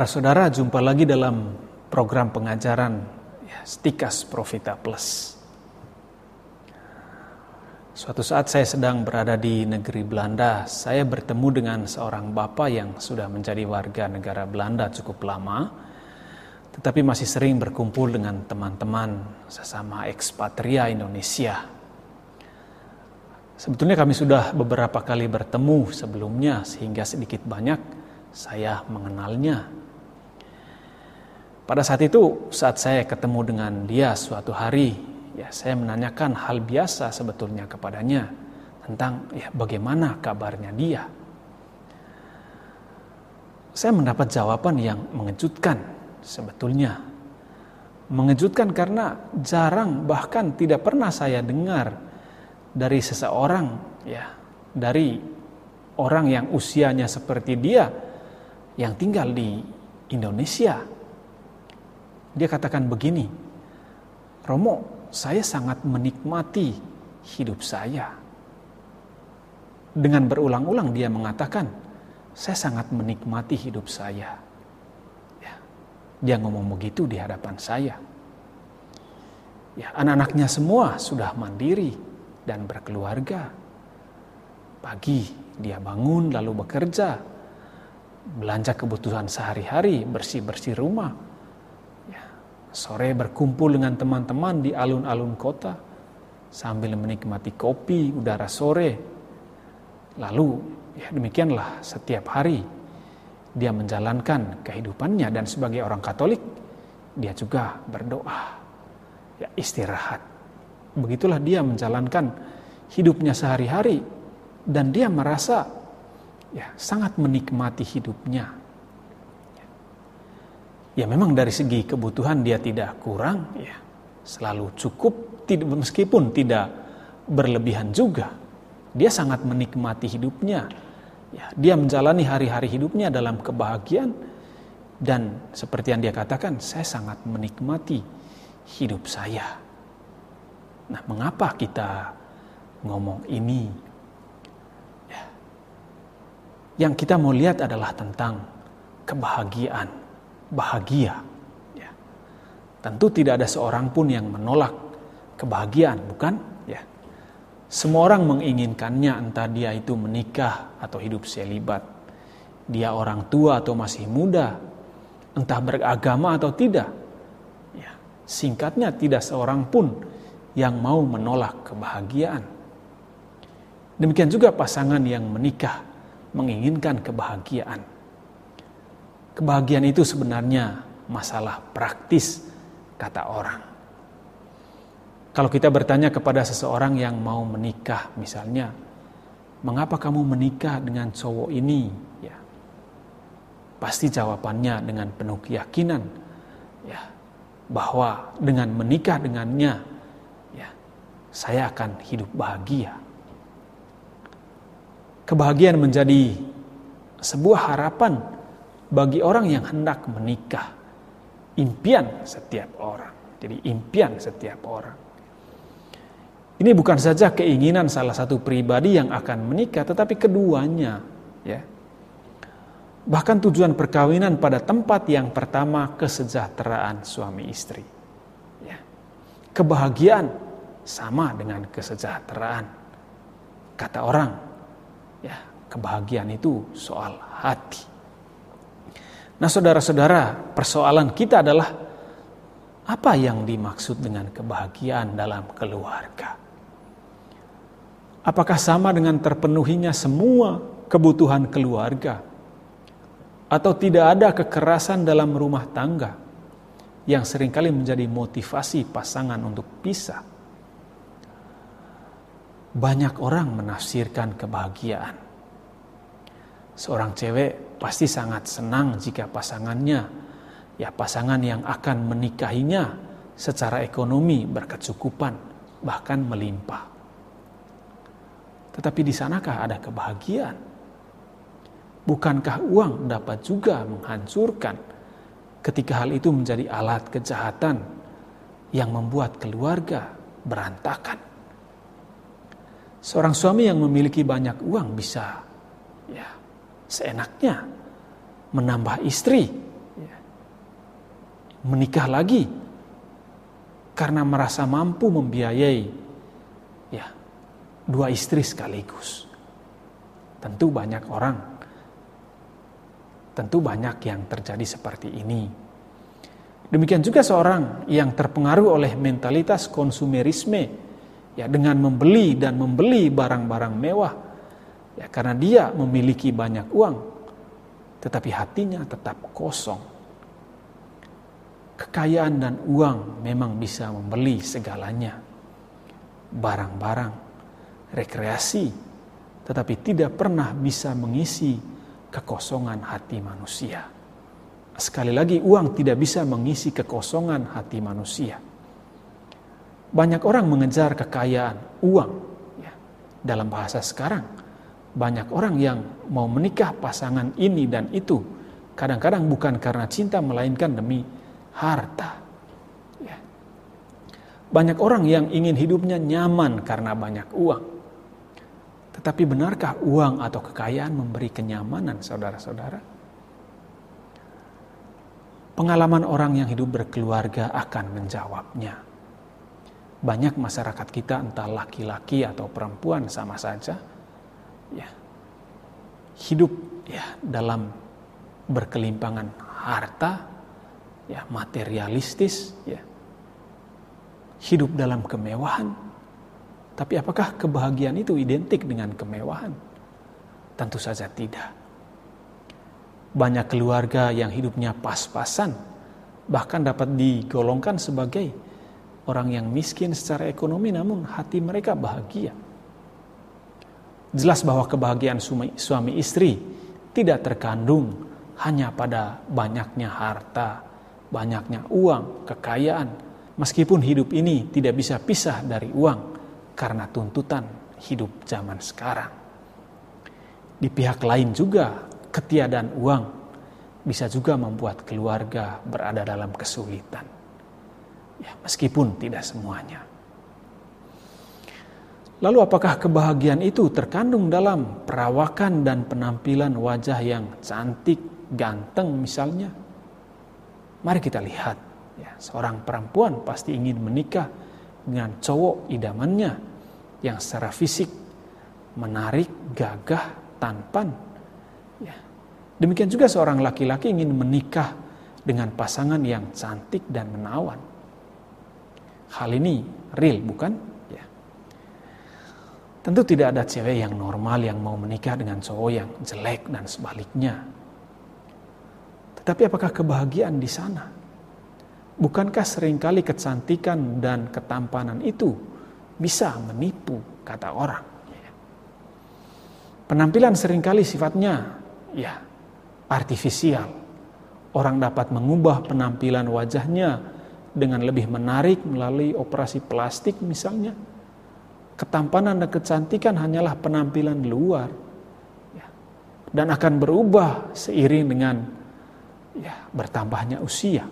Para saudara, jumpa lagi dalam program pengajaran ya, Stikas Profita Plus. Suatu saat saya sedang berada di negeri Belanda, saya bertemu dengan seorang bapak yang sudah menjadi warga negara Belanda cukup lama, tetapi masih sering berkumpul dengan teman-teman sesama ekspatria Indonesia. Sebetulnya kami sudah beberapa kali bertemu sebelumnya sehingga sedikit banyak saya mengenalnya. Pada saat itu, saat saya ketemu dengan dia suatu hari, ya saya menanyakan hal biasa sebetulnya kepadanya tentang ya bagaimana kabarnya dia. Saya mendapat jawaban yang mengejutkan sebetulnya. Mengejutkan karena jarang bahkan tidak pernah saya dengar dari seseorang ya dari orang yang usianya seperti dia yang tinggal di Indonesia. Dia katakan begini, Romo, saya sangat menikmati hidup saya. Dengan berulang-ulang dia mengatakan, saya sangat menikmati hidup saya. Ya, dia ngomong begitu di hadapan saya. Ya, anak-anaknya semua sudah mandiri, dan berkeluarga. Pagi dia bangun lalu bekerja, belanja kebutuhan sehari-hari, bersih-bersih rumah. Sore berkumpul dengan teman-teman di alun-alun kota sambil menikmati kopi, udara sore. Lalu ya demikianlah setiap hari dia menjalankan kehidupannya dan sebagai orang Katolik dia juga berdoa. Ya istirahat Begitulah dia menjalankan hidupnya sehari-hari dan dia merasa ya sangat menikmati hidupnya. Ya memang dari segi kebutuhan dia tidak kurang ya. Selalu cukup meskipun tidak berlebihan juga. Dia sangat menikmati hidupnya. Ya, dia menjalani hari-hari hidupnya dalam kebahagiaan dan seperti yang dia katakan, saya sangat menikmati hidup saya. Nah, mengapa kita ngomong ini? Ya. Yang kita mau lihat adalah tentang kebahagiaan, bahagia. Ya. Tentu tidak ada seorang pun yang menolak kebahagiaan, bukan? Ya. Semua orang menginginkannya, entah dia itu menikah atau hidup selibat. Dia orang tua atau masih muda, entah beragama atau tidak. Ya. Singkatnya, tidak seorang pun yang mau menolak kebahagiaan. Demikian juga pasangan yang menikah menginginkan kebahagiaan. Kebahagiaan itu sebenarnya masalah praktis, kata orang. Kalau kita bertanya kepada seseorang yang mau menikah, misalnya, mengapa kamu menikah dengan cowok ini? Ya, pasti jawabannya dengan penuh keyakinan, ya, bahwa dengan menikah dengannya saya akan hidup bahagia. Kebahagiaan menjadi sebuah harapan bagi orang yang hendak menikah. Impian setiap orang. Jadi impian setiap orang. Ini bukan saja keinginan salah satu pribadi yang akan menikah, tetapi keduanya, ya. Bahkan tujuan perkawinan pada tempat yang pertama kesejahteraan suami istri. Ya. Kebahagiaan sama dengan kesejahteraan. Kata orang, ya, kebahagiaan itu soal hati. Nah, saudara-saudara, persoalan kita adalah apa yang dimaksud dengan kebahagiaan dalam keluarga? Apakah sama dengan terpenuhinya semua kebutuhan keluarga? Atau tidak ada kekerasan dalam rumah tangga yang sering kali menjadi motivasi pasangan untuk pisah? banyak orang menafsirkan kebahagiaan. Seorang cewek pasti sangat senang jika pasangannya, ya pasangan yang akan menikahinya secara ekonomi berkecukupan, bahkan melimpah. Tetapi di sanakah ada kebahagiaan? Bukankah uang dapat juga menghancurkan ketika hal itu menjadi alat kejahatan yang membuat keluarga berantakan? Seorang suami yang memiliki banyak uang bisa ya seenaknya menambah istri menikah lagi karena merasa mampu membiayai ya dua istri sekaligus. Tentu banyak orang tentu banyak yang terjadi seperti ini. Demikian juga seorang yang terpengaruh oleh mentalitas konsumerisme ya dengan membeli dan membeli barang-barang mewah ya karena dia memiliki banyak uang tetapi hatinya tetap kosong Kekayaan dan uang memang bisa membeli segalanya. Barang-barang, rekreasi, tetapi tidak pernah bisa mengisi kekosongan hati manusia. Sekali lagi, uang tidak bisa mengisi kekosongan hati manusia. Banyak orang mengejar kekayaan, uang. Ya, dalam bahasa sekarang, banyak orang yang mau menikah pasangan ini dan itu. Kadang-kadang bukan karena cinta, melainkan demi harta. Ya. Banyak orang yang ingin hidupnya nyaman karena banyak uang. Tetapi benarkah uang atau kekayaan memberi kenyamanan, saudara-saudara? Pengalaman orang yang hidup berkeluarga akan menjawabnya. Banyak masyarakat kita entah laki-laki atau perempuan sama saja ya. Hidup ya dalam berkelimpangan harta ya materialistis ya. Hidup dalam kemewahan. Tapi apakah kebahagiaan itu identik dengan kemewahan? Tentu saja tidak. Banyak keluarga yang hidupnya pas-pasan bahkan dapat digolongkan sebagai orang yang miskin secara ekonomi namun hati mereka bahagia jelas bahwa kebahagiaan suami istri tidak terkandung hanya pada banyaknya harta, banyaknya uang, kekayaan, meskipun hidup ini tidak bisa pisah dari uang karena tuntutan hidup zaman sekarang. Di pihak lain juga, ketiadaan uang bisa juga membuat keluarga berada dalam kesulitan. Ya, meskipun tidak semuanya. Lalu apakah kebahagiaan itu terkandung dalam perawakan dan penampilan wajah yang cantik, ganteng misalnya? Mari kita lihat, ya, seorang perempuan pasti ingin menikah dengan cowok idamannya yang secara fisik menarik, gagah, tampan. Ya. Demikian juga seorang laki-laki ingin menikah dengan pasangan yang cantik dan menawan. Hal ini real, bukan? Tentu tidak ada cewek yang normal yang mau menikah dengan cowok yang jelek dan sebaliknya. Tetapi apakah kebahagiaan di sana? Bukankah sering kali kecantikan dan ketampanan itu bisa menipu kata orang? Penampilan sering kali sifatnya ya artifisial. Orang dapat mengubah penampilan wajahnya dengan lebih menarik melalui operasi plastik misalnya. Ketampanan dan kecantikan hanyalah penampilan luar. Ya. Dan akan berubah seiring dengan ya, bertambahnya usia.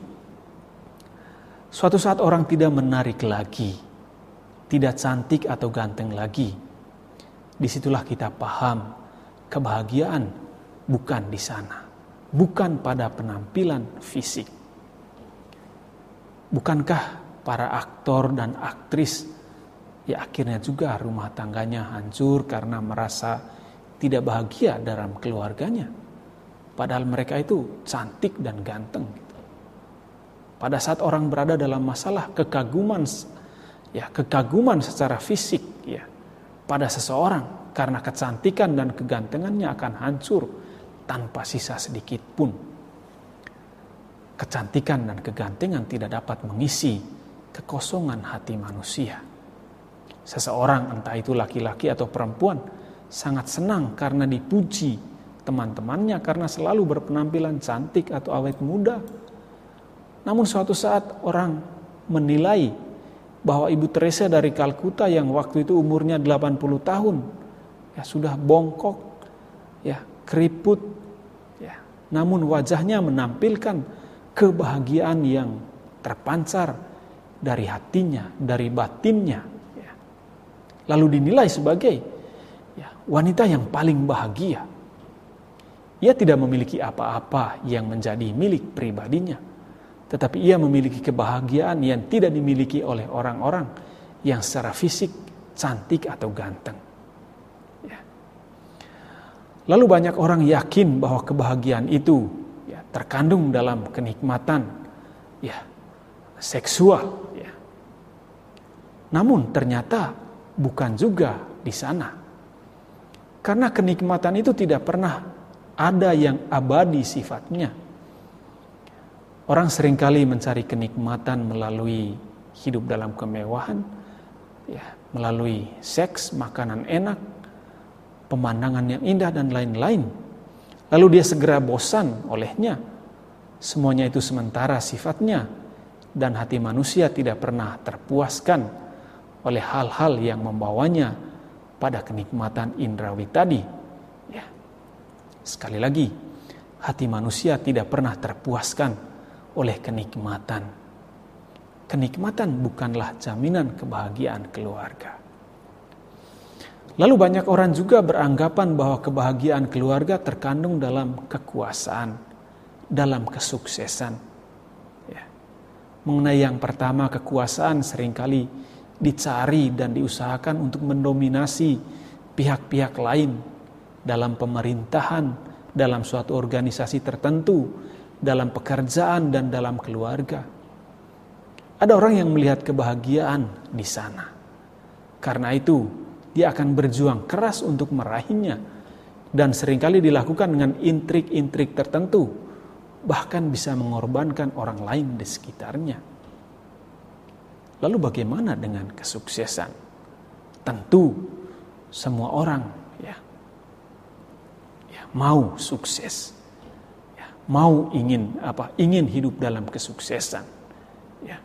Suatu saat orang tidak menarik lagi, tidak cantik atau ganteng lagi. Di situlah kita paham kebahagiaan bukan di sana, bukan pada penampilan fisik. Bukankah para aktor dan aktris ya akhirnya juga rumah tangganya hancur karena merasa tidak bahagia dalam keluarganya? Padahal mereka itu cantik dan ganteng. Pada saat orang berada dalam masalah kekaguman, ya kekaguman secara fisik, ya pada seseorang karena kecantikan dan kegantengannya akan hancur tanpa sisa sedikit pun. Kecantikan dan kegantengan tidak dapat mengisi kekosongan hati manusia. Seseorang, entah itu laki-laki atau perempuan, sangat senang karena dipuji teman-temannya karena selalu berpenampilan cantik atau awet muda. Namun suatu saat orang menilai bahwa Ibu Teresa dari Kalkuta yang waktu itu umurnya 80 tahun ya sudah bongkok ya keriput ya namun wajahnya menampilkan kebahagiaan yang terpancar dari hatinya, dari batinnya ya. Lalu dinilai sebagai ya, wanita yang paling bahagia ia tidak memiliki apa-apa yang menjadi milik pribadinya. tetapi ia memiliki kebahagiaan yang tidak dimiliki oleh orang-orang yang secara fisik cantik atau ganteng. Ya. Lalu banyak orang yakin bahwa kebahagiaan itu ya, terkandung dalam kenikmatan ya seksual. Ya. Namun ternyata bukan juga di sana. Karena kenikmatan itu tidak pernah ada yang abadi sifatnya. Orang sering kali mencari kenikmatan melalui hidup dalam kemewahan, ya, melalui seks, makanan enak, pemandangan yang indah dan lain-lain. Lalu dia segera bosan olehnya. Semuanya itu sementara sifatnya dan hati manusia tidak pernah terpuaskan oleh hal-hal yang membawanya pada kenikmatan indrawi tadi. Ya. Sekali lagi, hati manusia tidak pernah terpuaskan oleh kenikmatan kenikmatan bukanlah jaminan kebahagiaan keluarga. Lalu banyak orang juga beranggapan bahwa kebahagiaan keluarga terkandung dalam kekuasaan, dalam kesuksesan. Ya. Mengenai yang pertama kekuasaan sering kali dicari dan diusahakan untuk mendominasi pihak-pihak lain dalam pemerintahan, dalam suatu organisasi tertentu, dalam pekerjaan dan dalam keluarga. Ada orang yang melihat kebahagiaan di sana. Karena itu, dia akan berjuang keras untuk meraihnya dan sering kali dilakukan dengan intrik-intrik tertentu, bahkan bisa mengorbankan orang lain di sekitarnya. Lalu bagaimana dengan kesuksesan? Tentu semua orang ya, ya mau sukses, ya, mau ingin apa? Ingin hidup dalam kesuksesan. Ya.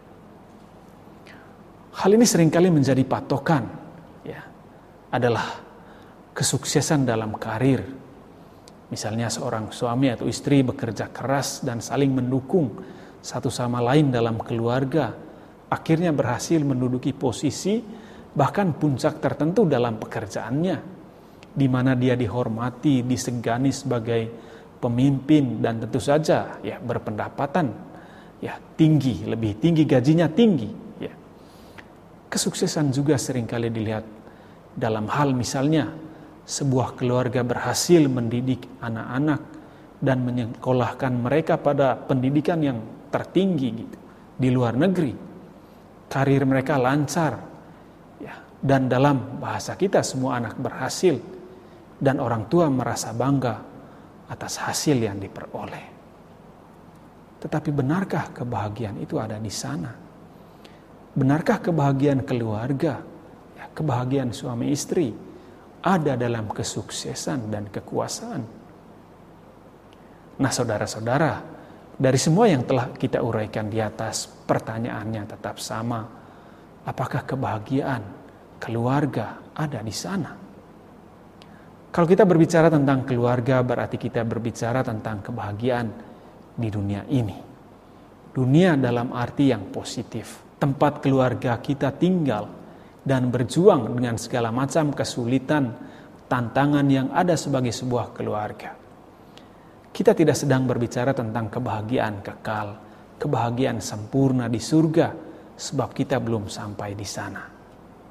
Hal ini sering kali menjadi patokan, ya, adalah kesuksesan dalam karir. Misalnya seorang suami atau istri bekerja keras dan saling mendukung satu sama lain dalam keluarga, akhirnya berhasil menduduki posisi bahkan puncak tertentu dalam pekerjaannya, di mana dia dihormati, disegani sebagai pemimpin dan tentu saja ya berpendapatan ya tinggi, lebih tinggi gajinya tinggi Kesuksesan juga sering kali dilihat dalam hal misalnya sebuah keluarga berhasil mendidik anak-anak dan menyekolahkan mereka pada pendidikan yang tertinggi gitu di luar negeri. Karir mereka lancar ya dan dalam bahasa kita semua anak berhasil dan orang tua merasa bangga atas hasil yang diperoleh. Tetapi benarkah kebahagiaan itu ada di sana? Benarkah kebahagiaan keluarga, ya, kebahagiaan suami istri ada dalam kesuksesan dan kekuasaan? Nah, saudara-saudara, dari semua yang telah kita uraikan di atas, pertanyaannya tetap sama. Apakah kebahagiaan keluarga ada di sana? Kalau kita berbicara tentang keluarga, berarti kita berbicara tentang kebahagiaan di dunia ini. Dunia dalam arti yang positif tempat keluarga kita tinggal dan berjuang dengan segala macam kesulitan, tantangan yang ada sebagai sebuah keluarga. Kita tidak sedang berbicara tentang kebahagiaan kekal, kebahagiaan sempurna di surga, sebab kita belum sampai di sana.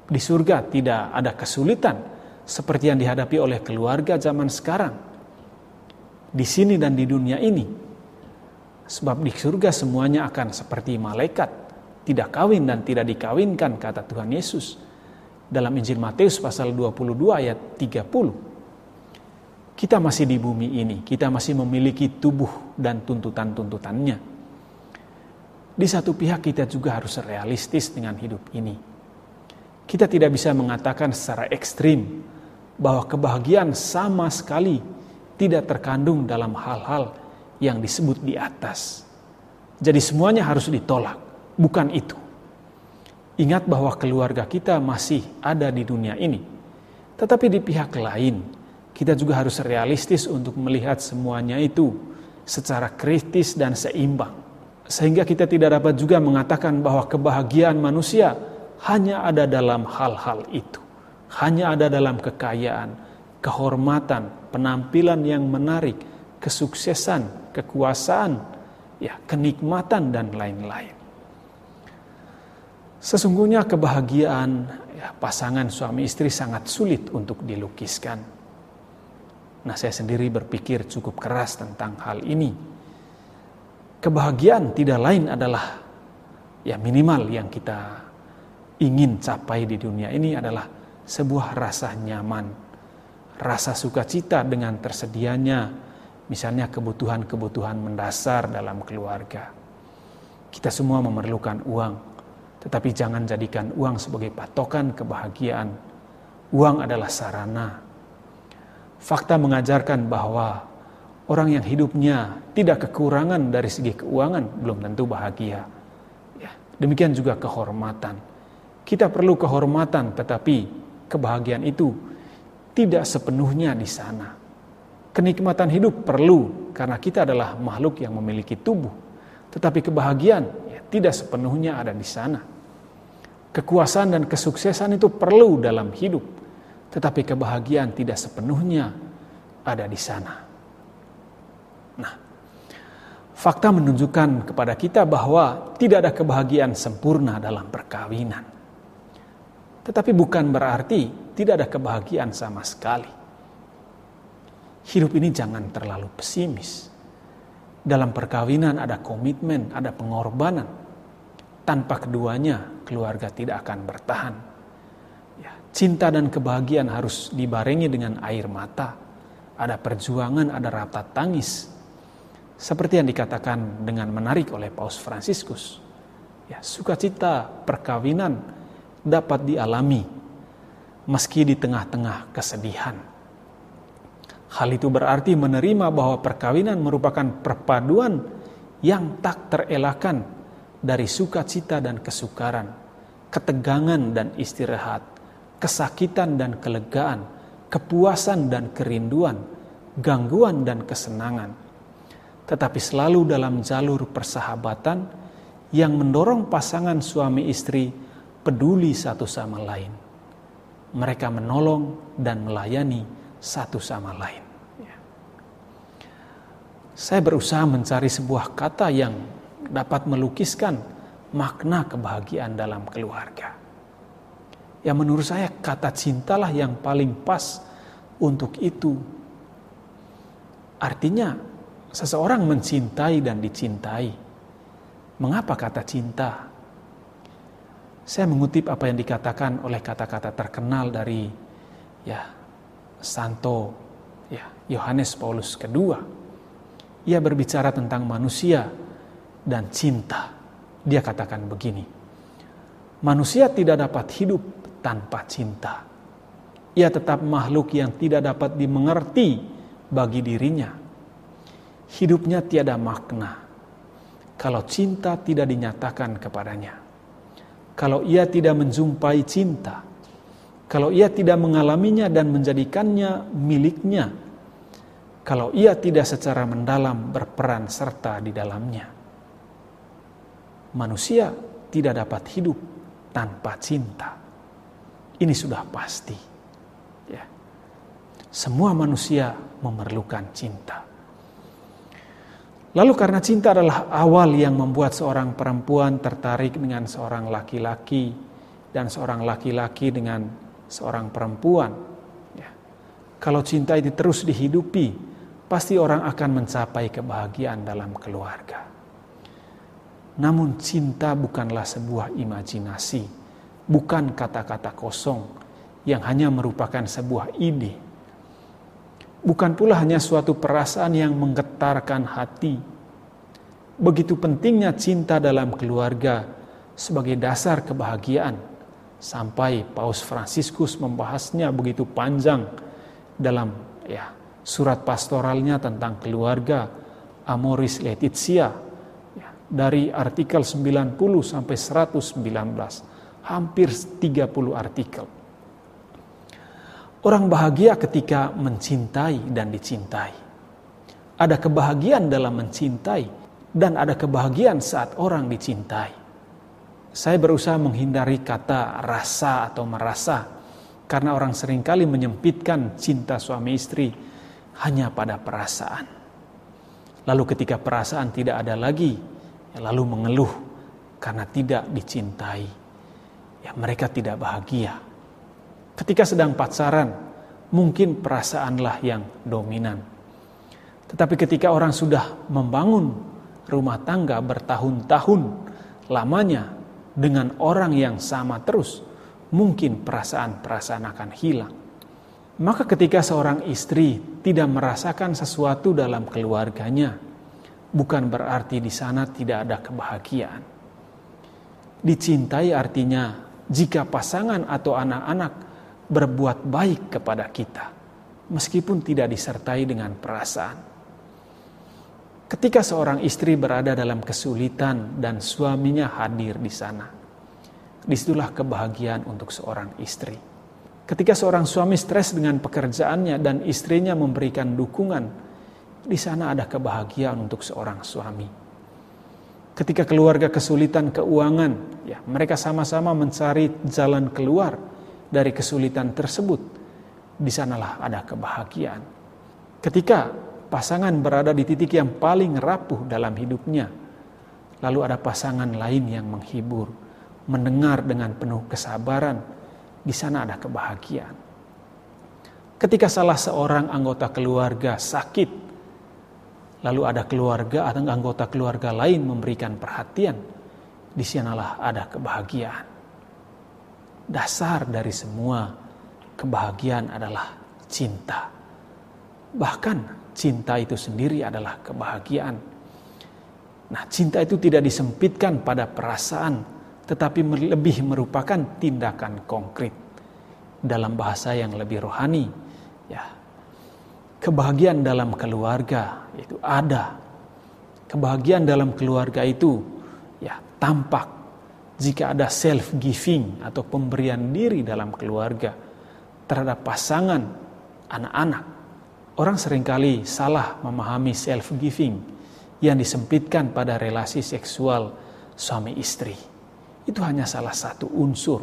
Di surga tidak ada kesulitan seperti yang dihadapi oleh keluarga zaman sekarang. Di sini dan di dunia ini, sebab di surga semuanya akan seperti malaikat tidak kawin dan tidak dikawinkan kata Tuhan Yesus dalam Injil Matius pasal 22 ayat 30. Kita masih di bumi ini, kita masih memiliki tubuh dan tuntutan-tuntutannya. Di satu pihak kita juga harus realistis dengan hidup ini. Kita tidak bisa mengatakan secara ekstrim bahwa kebahagiaan sama sekali tidak terkandung dalam hal-hal yang disebut di atas. Jadi semuanya harus ditolak bukan itu. Ingat bahwa keluarga kita masih ada di dunia ini. Tetapi di pihak lain, kita juga harus realistis untuk melihat semuanya itu secara kritis dan seimbang. Sehingga kita tidak dapat juga mengatakan bahwa kebahagiaan manusia hanya ada dalam hal-hal itu. Hanya ada dalam kekayaan, kehormatan, penampilan yang menarik, kesuksesan, kekuasaan, ya kenikmatan dan lain-lain. Sesungguhnya kebahagiaan ya, pasangan suami istri sangat sulit untuk dilukiskan. Nah, saya sendiri berpikir cukup keras tentang hal ini. Kebahagiaan tidak lain adalah ya minimal yang kita ingin capai di dunia ini adalah sebuah rasa nyaman, rasa sukacita dengan tersedianya misalnya kebutuhan-kebutuhan mendasar dalam keluarga. Kita semua memerlukan uang, tetapi jangan jadikan uang sebagai patokan kebahagiaan. Uang adalah sarana. Fakta mengajarkan bahwa orang yang hidupnya tidak kekurangan dari segi keuangan belum tentu bahagia. Ya, demikian juga kehormatan. Kita perlu kehormatan, tetapi kebahagiaan itu tidak sepenuhnya di sana. Kenikmatan hidup perlu karena kita adalah makhluk yang memiliki tubuh, tetapi kebahagiaan ya, tidak sepenuhnya ada di sana. Kekuasaan dan kesuksesan itu perlu dalam hidup, tetapi kebahagiaan tidak sepenuhnya ada di sana. Nah, fakta menunjukkan kepada kita bahwa tidak ada kebahagiaan sempurna dalam perkawinan. Tetapi bukan berarti tidak ada kebahagiaan sama sekali. Hidup ini jangan terlalu pesimis. Dalam perkawinan ada komitmen, ada pengorbanan tanpa keduanya, keluarga tidak akan bertahan. Cinta dan kebahagiaan harus dibarengi dengan air mata. Ada perjuangan, ada rata tangis. Seperti yang dikatakan dengan menarik oleh Paus Fransiskus. Ya, sukacita perkawinan dapat dialami meski di tengah-tengah kesedihan. Hal itu berarti menerima bahwa perkawinan merupakan perpaduan yang tak terelakkan dari sukacita dan kesukaran, ketegangan dan istirahat, kesakitan dan kelegaan, kepuasan dan kerinduan, gangguan dan kesenangan. Tetapi selalu dalam jalur persahabatan yang mendorong pasangan suami istri peduli satu sama lain. Mereka menolong dan melayani satu sama lain. Ya. Saya berusaha mencari sebuah kata yang dapat melukiskan makna kebahagiaan dalam keluarga. Ya menurut saya kata cintalah yang paling pas untuk itu. Artinya seseorang mencintai dan dicintai. Mengapa kata cinta? Saya mengutip apa yang dikatakan oleh kata-kata terkenal dari ya Santo ya Yohanes Paulus II. Ia berbicara tentang manusia dan cinta. Dia katakan begini, manusia tidak dapat hidup tanpa cinta. Ia tetap makhluk yang tidak dapat dimengerti bagi dirinya. Hidupnya tiada makna kalau cinta tidak dinyatakan kepadanya. Kalau ia tidak menjumpai cinta, kalau ia tidak mengalaminya dan menjadikannya miliknya, kalau ia tidak secara mendalam berperan serta di dalamnya manusia tidak dapat hidup tanpa cinta. Ini sudah pasti. Ya. Semua manusia memerlukan cinta. Lalu karena cinta adalah awal yang membuat seorang perempuan tertarik dengan seorang laki-laki dan seorang laki-laki dengan seorang perempuan. Ya. Kalau cinta ini terus dihidupi, pasti orang akan mencapai kebahagiaan dalam keluarga. Namun cinta bukanlah sebuah imajinasi, bukan kata-kata kosong yang hanya merupakan sebuah ide. Bukan pula hanya suatu perasaan yang menggetarkan hati. Begitu pentingnya cinta dalam keluarga sebagai dasar kebahagiaan. Sampai Paus Fransiskus membahasnya begitu panjang dalam ya surat pastoralnya tentang keluarga Amoris Laetitia dari artikel 90 sampai 119, hampir 30 artikel. Orang bahagia ketika mencintai dan dicintai. Ada kebahagiaan dalam mencintai dan ada kebahagiaan saat orang dicintai. Saya berusaha menghindari kata rasa atau merasa karena orang sering kali menyempitkan cinta suami istri hanya pada perasaan. Lalu ketika perasaan tidak ada lagi, lalu mengeluh karena tidak dicintai. Ya mereka tidak bahagia. Ketika sedang pacaran, mungkin perasaanlah yang dominan. Tetapi ketika orang sudah membangun rumah tangga bertahun-tahun lamanya dengan orang yang sama terus, mungkin perasaan-perasaan akan hilang. Maka ketika seorang istri tidak merasakan sesuatu dalam keluarganya, bukan berarti di sana tidak ada kebahagiaan. Dicintai artinya jika pasangan atau anak-anak berbuat baik kepada kita, meskipun tidak disertai dengan perasaan. Ketika seorang istri berada dalam kesulitan dan suaminya hadir di sana, di situlah kebahagiaan untuk seorang istri. Ketika seorang suami stres dengan pekerjaannya dan istrinya memberikan dukungan, di sana ada kebahagiaan untuk seorang suami. Ketika keluarga kesulitan keuangan, ya mereka sama-sama mencari jalan keluar dari kesulitan tersebut. Di sanalah ada kebahagiaan. Ketika pasangan berada di titik yang paling rapuh dalam hidupnya. Lalu ada pasangan lain yang menghibur, mendengar dengan penuh kesabaran. Di sana ada kebahagiaan. Ketika salah seorang anggota keluarga sakit, lalu ada keluarga atau anggota keluarga lain memberikan perhatian, di sanalah ada kebahagiaan. Dasar dari semua kebahagiaan adalah cinta. Bahkan cinta itu sendiri adalah kebahagiaan. Nah, cinta itu tidak disempitkan pada perasaan, tetapi lebih merupakan tindakan konkret dalam bahasa yang lebih rohani. Ya, kebahagiaan dalam keluarga itu ada. Kebahagiaan dalam keluarga itu ya tampak jika ada self giving atau pemberian diri dalam keluarga terhadap pasangan, anak-anak Orang sering kali salah memahami self-giving yang disempitkan pada relasi seksual suami istri. Itu hanya salah satu unsur.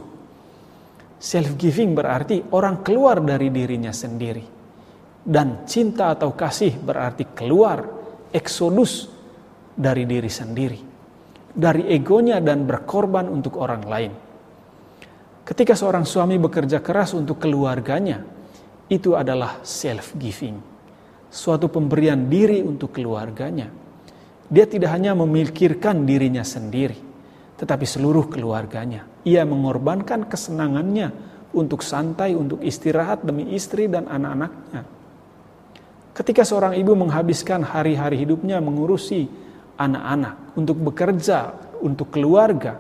Self-giving berarti orang keluar dari dirinya sendiri. Dan cinta atau kasih berarti keluar, eksodus dari diri sendiri. Dari egonya dan berkorban untuk orang lain. Ketika seorang suami bekerja keras untuk keluarganya, itu adalah self-giving. Suatu pemberian diri untuk keluarganya. Dia tidak hanya memikirkan dirinya sendiri, tetapi seluruh keluarganya. Ia mengorbankan kesenangannya untuk santai, untuk istirahat demi istri dan anak-anaknya. Ketika seorang ibu menghabiskan hari-hari hidupnya mengurusi anak-anak, untuk bekerja, untuk keluarga,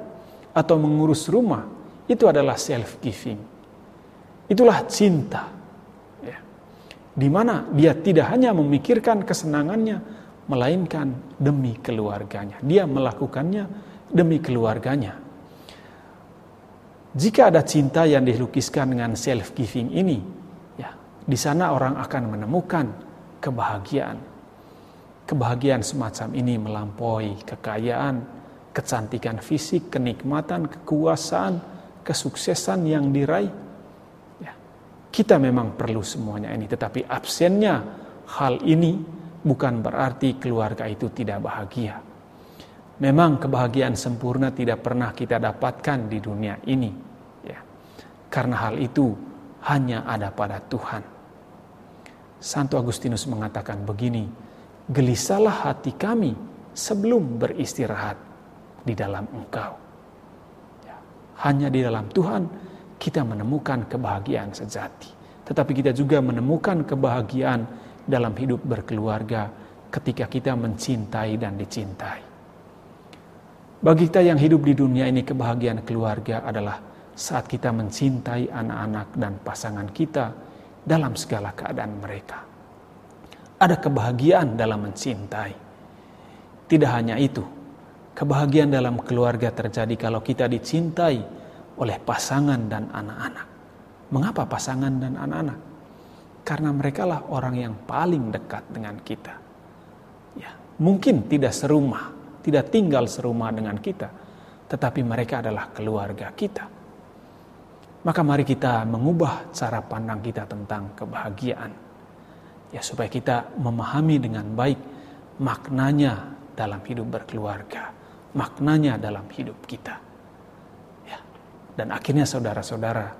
atau mengurus rumah, itu adalah self-giving. Itulah cinta di mana dia tidak hanya memikirkan kesenangannya, melainkan demi keluarganya. Dia melakukannya demi keluarganya. Jika ada cinta yang dilukiskan dengan self giving ini, ya, di sana orang akan menemukan kebahagiaan. Kebahagiaan semacam ini melampaui kekayaan, kecantikan fisik, kenikmatan, kekuasaan, kesuksesan yang diraih kita memang perlu semuanya ini, tetapi absennya hal ini bukan berarti keluarga itu tidak bahagia. Memang kebahagiaan sempurna tidak pernah kita dapatkan di dunia ini, ya. Karena hal itu hanya ada pada Tuhan. Santo Agustinus mengatakan begini, gelisahlah hati kami sebelum beristirahat di dalam Engkau. Ya. Hanya di dalam Tuhan kita menemukan kebahagiaan sejati. Tetapi kita juga menemukan kebahagiaan dalam hidup berkeluarga ketika kita mencintai dan dicintai. Bagi kita yang hidup di dunia ini, kebahagiaan keluarga adalah saat kita mencintai anak-anak dan pasangan kita dalam segala keadaan mereka. Ada kebahagiaan dalam mencintai. Tidak hanya itu, kebahagiaan dalam keluarga terjadi kalau kita dicintai oleh pasangan dan anak-anak. Mengapa pasangan dan anak-anak? Karena mereka lah orang yang paling dekat dengan kita. Ya, mungkin tidak serumah, tidak tinggal serumah dengan kita, tetapi mereka adalah keluarga kita. Maka mari kita mengubah cara pandang kita tentang kebahagiaan. Ya supaya kita memahami dengan baik maknanya dalam hidup berkeluarga, maknanya dalam hidup kita. Ya. Dan akhirnya saudara-saudara,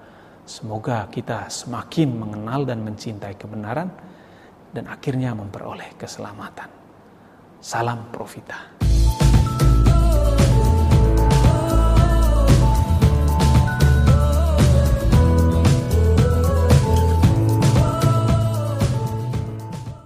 semoga kita semakin mengenal dan mencintai kebenaran dan akhirnya memperoleh keselamatan. Salam Profita.